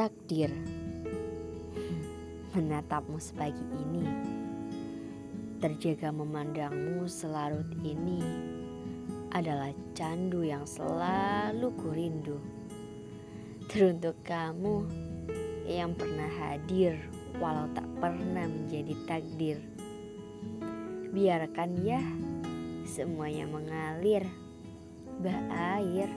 Takdir menatapmu sepagi ini, terjaga memandangmu selarut ini adalah candu yang selalu kurindu. Teruntuk kamu yang pernah hadir walau tak pernah menjadi takdir. Biarkan ya semuanya mengalir, bah air.